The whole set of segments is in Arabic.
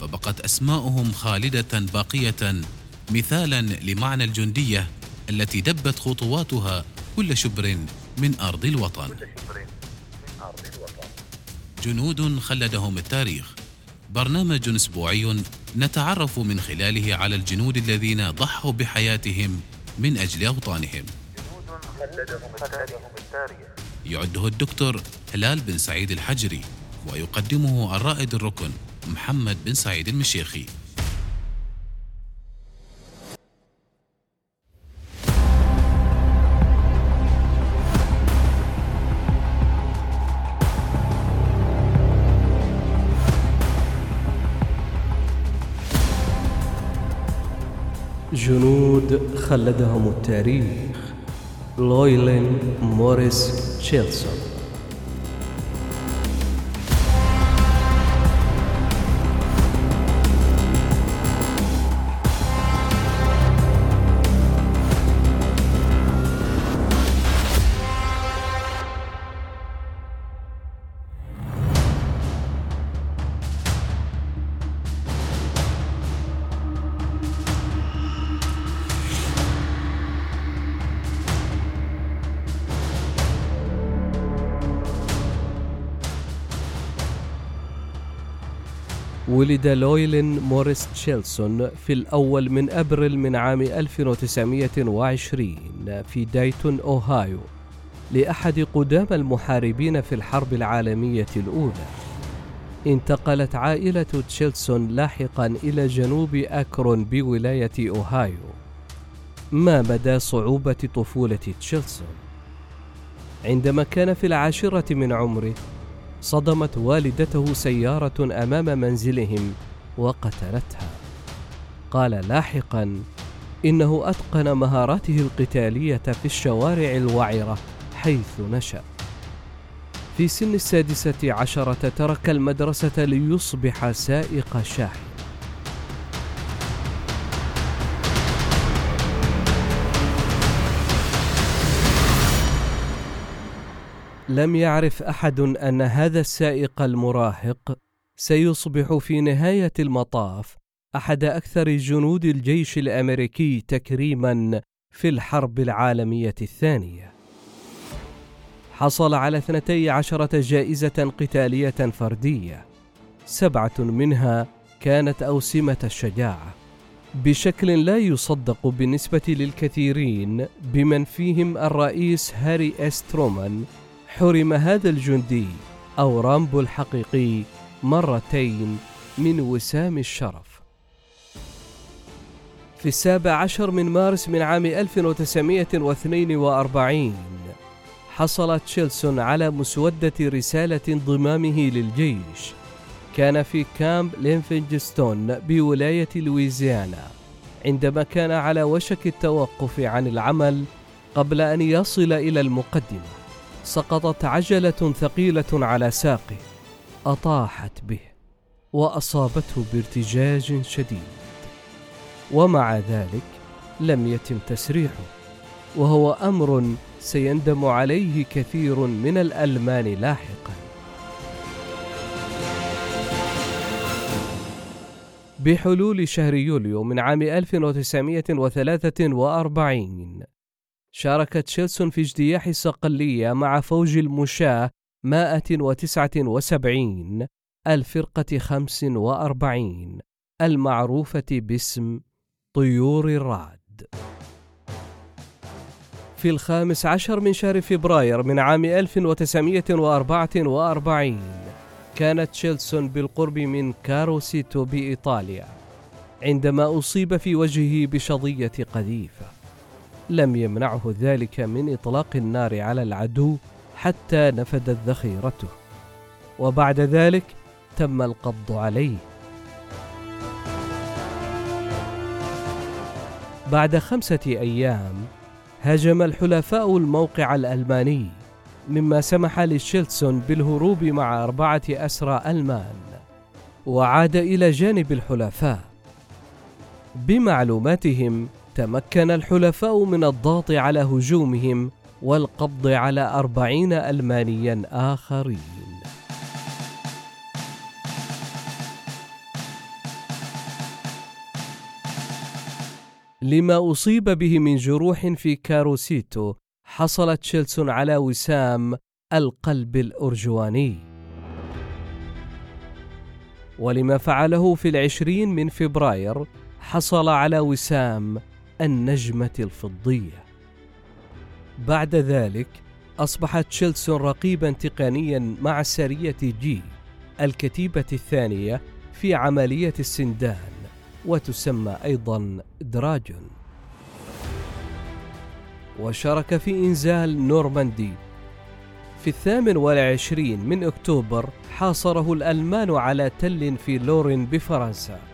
فبقت أسماؤهم خالدة باقية مثالا لمعنى الجندية التي دبت خطواتها كل شبر من أرض الوطن. جنود خلدهم التاريخ. برنامج أسبوعي نتعرف من خلاله على الجنود الذين ضحوا بحياتهم من أجل أوطانهم. يعده الدكتور هلال بن سعيد الحجري ويقدمه الرائد الركن. محمد بن سعيد المشيخي. جنود خلدهم التاريخ. لويلين موريس تشيلسون. ولد لويلين موريس تشيلسون في الأول من أبريل من عام 1920 في دايتون أوهايو لأحد قدام المحاربين في الحرب العالمية الأولى. انتقلت عائلة تشيلسون لاحقا إلى جنوب أكرون بولاية أوهايو. ما مدى صعوبة طفولة تشيلسون؟ عندما كان في العاشرة من عمره صدمت والدته سيارة أمام منزلهم وقتلتها. قال لاحقا إنه أتقن مهاراته القتالية في الشوارع الوعرة حيث نشأ. في سن السادسة عشرة ترك المدرسة ليصبح سائق شاحن. لم يعرف أحد أن هذا السائق المراهق سيصبح في نهاية المطاف أحد أكثر جنود الجيش الأمريكي تكريما في الحرب العالمية الثانية. حصل على اثنتي عشرة جائزة قتالية فردية. سبعة منها كانت أوسمة الشجاعة. بشكل لا يصدق بالنسبة للكثيرين بمن فيهم الرئيس هاري إسترومان حرم هذا الجندي أو رامبو الحقيقي مرتين من وسام الشرف. في السابع عشر من مارس من عام 1942 حصل تشيلسون على مسودة رسالة انضمامه للجيش. كان في كامب لينفنجستون بولاية لويزيانا عندما كان على وشك التوقف عن العمل قبل أن يصل إلى المقدمة. سقطت عجلة ثقيلة على ساقه أطاحت به وأصابته بارتجاج شديد. ومع ذلك لم يتم تسريحه وهو أمر سيندم عليه كثير من الألمان لاحقا. بحلول شهر يوليو من عام 1943 شارك تشيلسون في اجتياح الصقلية مع فوج المشاة 179 الفرقة 45 المعروفة باسم طيور الرعد. في الخامس عشر من شهر فبراير من عام 1944 كانت تشيلسون بالقرب من كاروسيتو بإيطاليا عندما أصيب في وجهه بشظية قذيفة. لم يمنعه ذلك من إطلاق النار على العدو حتى نفدت ذخيرته. وبعد ذلك تم القبض عليه. بعد خمسة أيام هاجم الحلفاء الموقع الألماني مما سمح لشيلسون بالهروب مع أربعة أسرى ألمان وعاد إلى جانب الحلفاء. بمعلوماتهم تمكن الحلفاء من الضغط على هجومهم والقبض على أربعين ألمانيا آخرين. لما أصيب به من جروح في كاروسيتو حصل تشيلسون على وسام القلب الأرجواني. ولما فعله في العشرين من فبراير حصل على وسام النجمة الفضية. بعد ذلك أصبح تشيلسون رقيبا تقنيا مع سرية جي الكتيبة الثانية في عملية السندان وتسمى أيضا دراجون. وشارك في إنزال نورماندي. في الثامن والعشرين من أكتوبر حاصره الألمان على تل في لورين بفرنسا.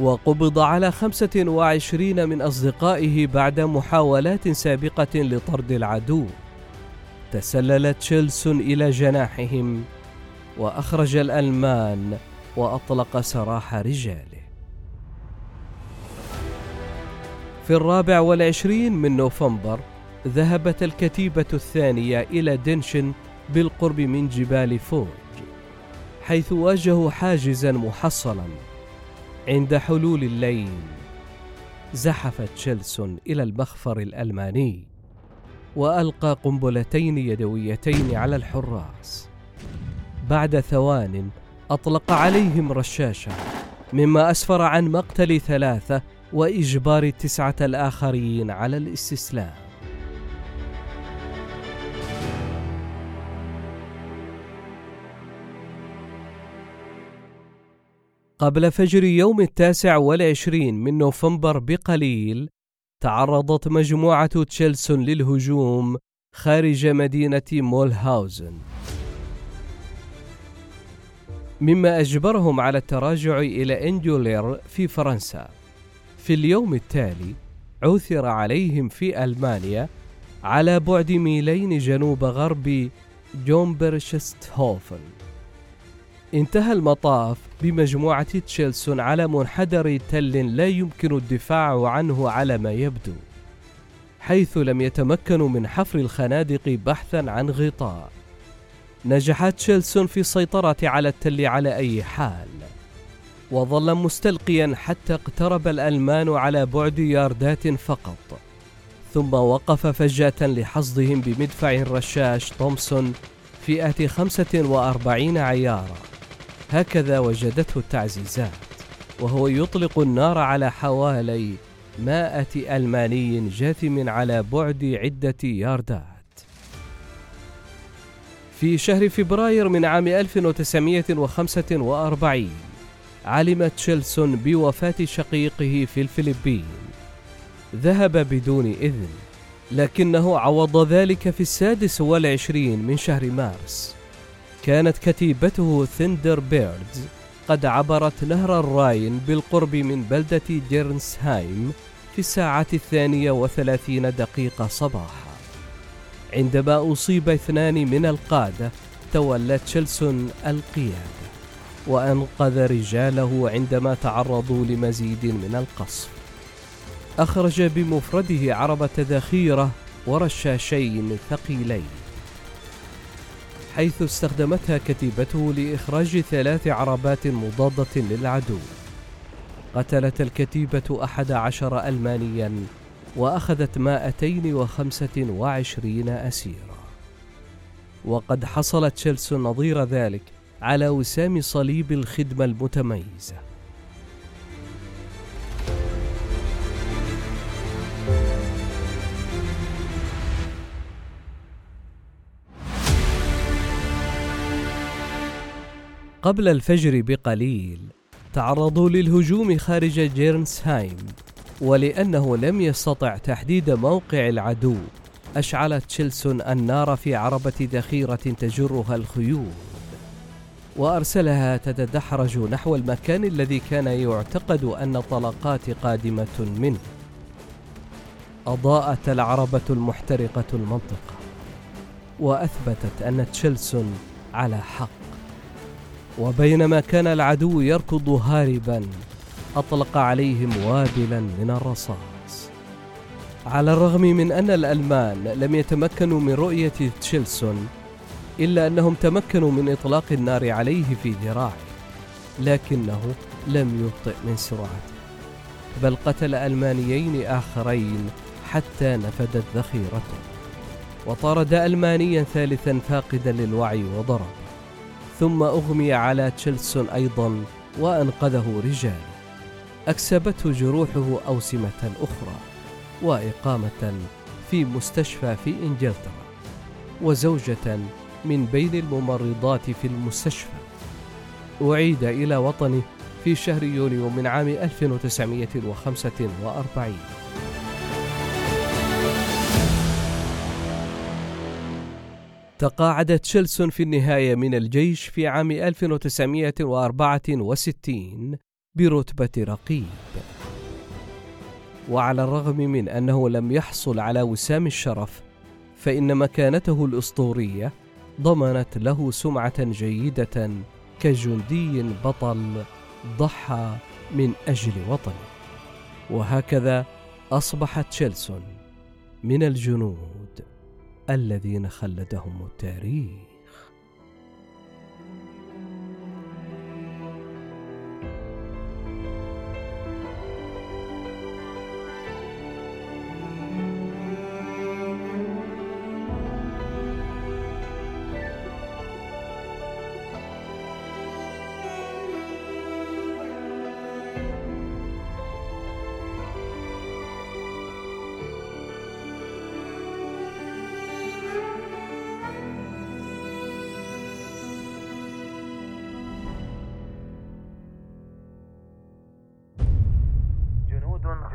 وقبض على خمسة وعشرين من أصدقائه بعد محاولات سابقة لطرد العدو. تسلل تشيلسون إلى جناحهم وأخرج الألمان وأطلق سراح رجاله. في الرابع والعشرين من نوفمبر ذهبت الكتيبة الثانية إلى دنشن بالقرب من جبال فوج حيث واجهوا حاجزا محصلا. عند حلول الليل. زحف تشيلسون إلى المخفر الألماني وألقى قنبلتين يدويتين على الحراس. بعد ثوان أطلق عليهم رشاشا مما أسفر عن مقتل ثلاثة وإجبار التسعة الآخرين على الاستسلام. قبل فجر يوم التاسع والعشرين من نوفمبر بقليل تعرضت مجموعة تشيلسون للهجوم خارج مدينة مولهاوزن. مما أجبرهم على التراجع إلى إنجولير في فرنسا. في اليوم التالي عثر عليهم في ألمانيا على بعد ميلين جنوب غرب جومبرشستهوفن. انتهى المطاف بمجموعة تشيلسون على منحدر تل لا يمكن الدفاع عنه على ما يبدو حيث لم يتمكنوا من حفر الخنادق بحثا عن غطاء. نجح تشيلسون في السيطرة على التل على أي حال وظل مستلقيا حتى اقترب الألمان على بعد ياردات فقط ثم وقف فجأة لحصدهم بمدفع رشاش تومسون فئة 45 عيارا. هكذا وجدته التعزيزات وهو يطلق النار على حوالي مائة ألماني جاثم على بعد عدة ياردات. في شهر فبراير من عام 1945 علم تشيلسون بوفاة شقيقه في الفلبين. ذهب بدون إذن لكنه عوض ذلك في السادس والعشرين من شهر مارس. كانت كتيبته ثندر بيردز قد عبرت نهر الراين بالقرب من بلدة جيرنسهايم في الساعة الثانية وثلاثين دقيقة صباحا. عندما أصيب اثنان من القادة تولى تشيلسون القيادة وأنقذ رجاله عندما تعرضوا لمزيد من القصف. أخرج بمفرده عربة ذخيرة ورشاشين ثقيلين. حيث استخدمتها كتيبته لإخراج ثلاث عربات مضادة للعدو. قتلت الكتيبة أحد عشر ألمانيا وأخذت مائتين وخمسة وعشرين أسيرا وقد حصلت تشيلسون نظير ذلك على وسام صليب الخدمة المتميزة. قبل الفجر بقليل. تعرضوا للهجوم خارج جيرنسهايم ولأنه لم يستطع تحديد موقع العدو. أشعلت تشيلسون النار في عربة ذخيرة تجرها الخيول. وأرسلها تتدحرج نحو المكان الذي كان يعتقد أن طلقات قادمة منه. أضاءت العربة المحترقة المنطقة وأثبتت أن تشيلسون على حق. وبينما كان العدو يركض هاربا أطلق عليهم وابلا من الرصاص. على الرغم من أن الألمان لم يتمكنوا من رؤية تشيلسون إلا أنهم تمكنوا من إطلاق النار عليه في ذراعه لكنه لم يبطئ من سرعته بل قتل ألمانيين آخرين حتى نفدت ذخيرته. وطرد ألمانيا ثالثا فاقدا للوعي وضربه. ثم أغمي على تشيلسون أيضا وأنقذه رجال. أكسبته جروحه أوسمة أخرى وإقامة في مستشفى في إنجلترا وزوجة من بين الممرضات في المستشفى. أعيد إلى وطنه في شهر يونيو من عام 1945 تقاعد تشيلسون في النهاية من الجيش في عام 1964 برتبة رقيب. وعلى الرغم من أنه لم يحصل على وسام الشرف فإن مكانته الأسطورية ضمنت له سمعة جيدة كجندي بطل ضحى من أجل وطنه. وهكذا أصبح تشيلسون من الجنود. الذين خلدهم التاريخ.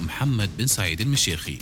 محمد بن سعيد المشيخي.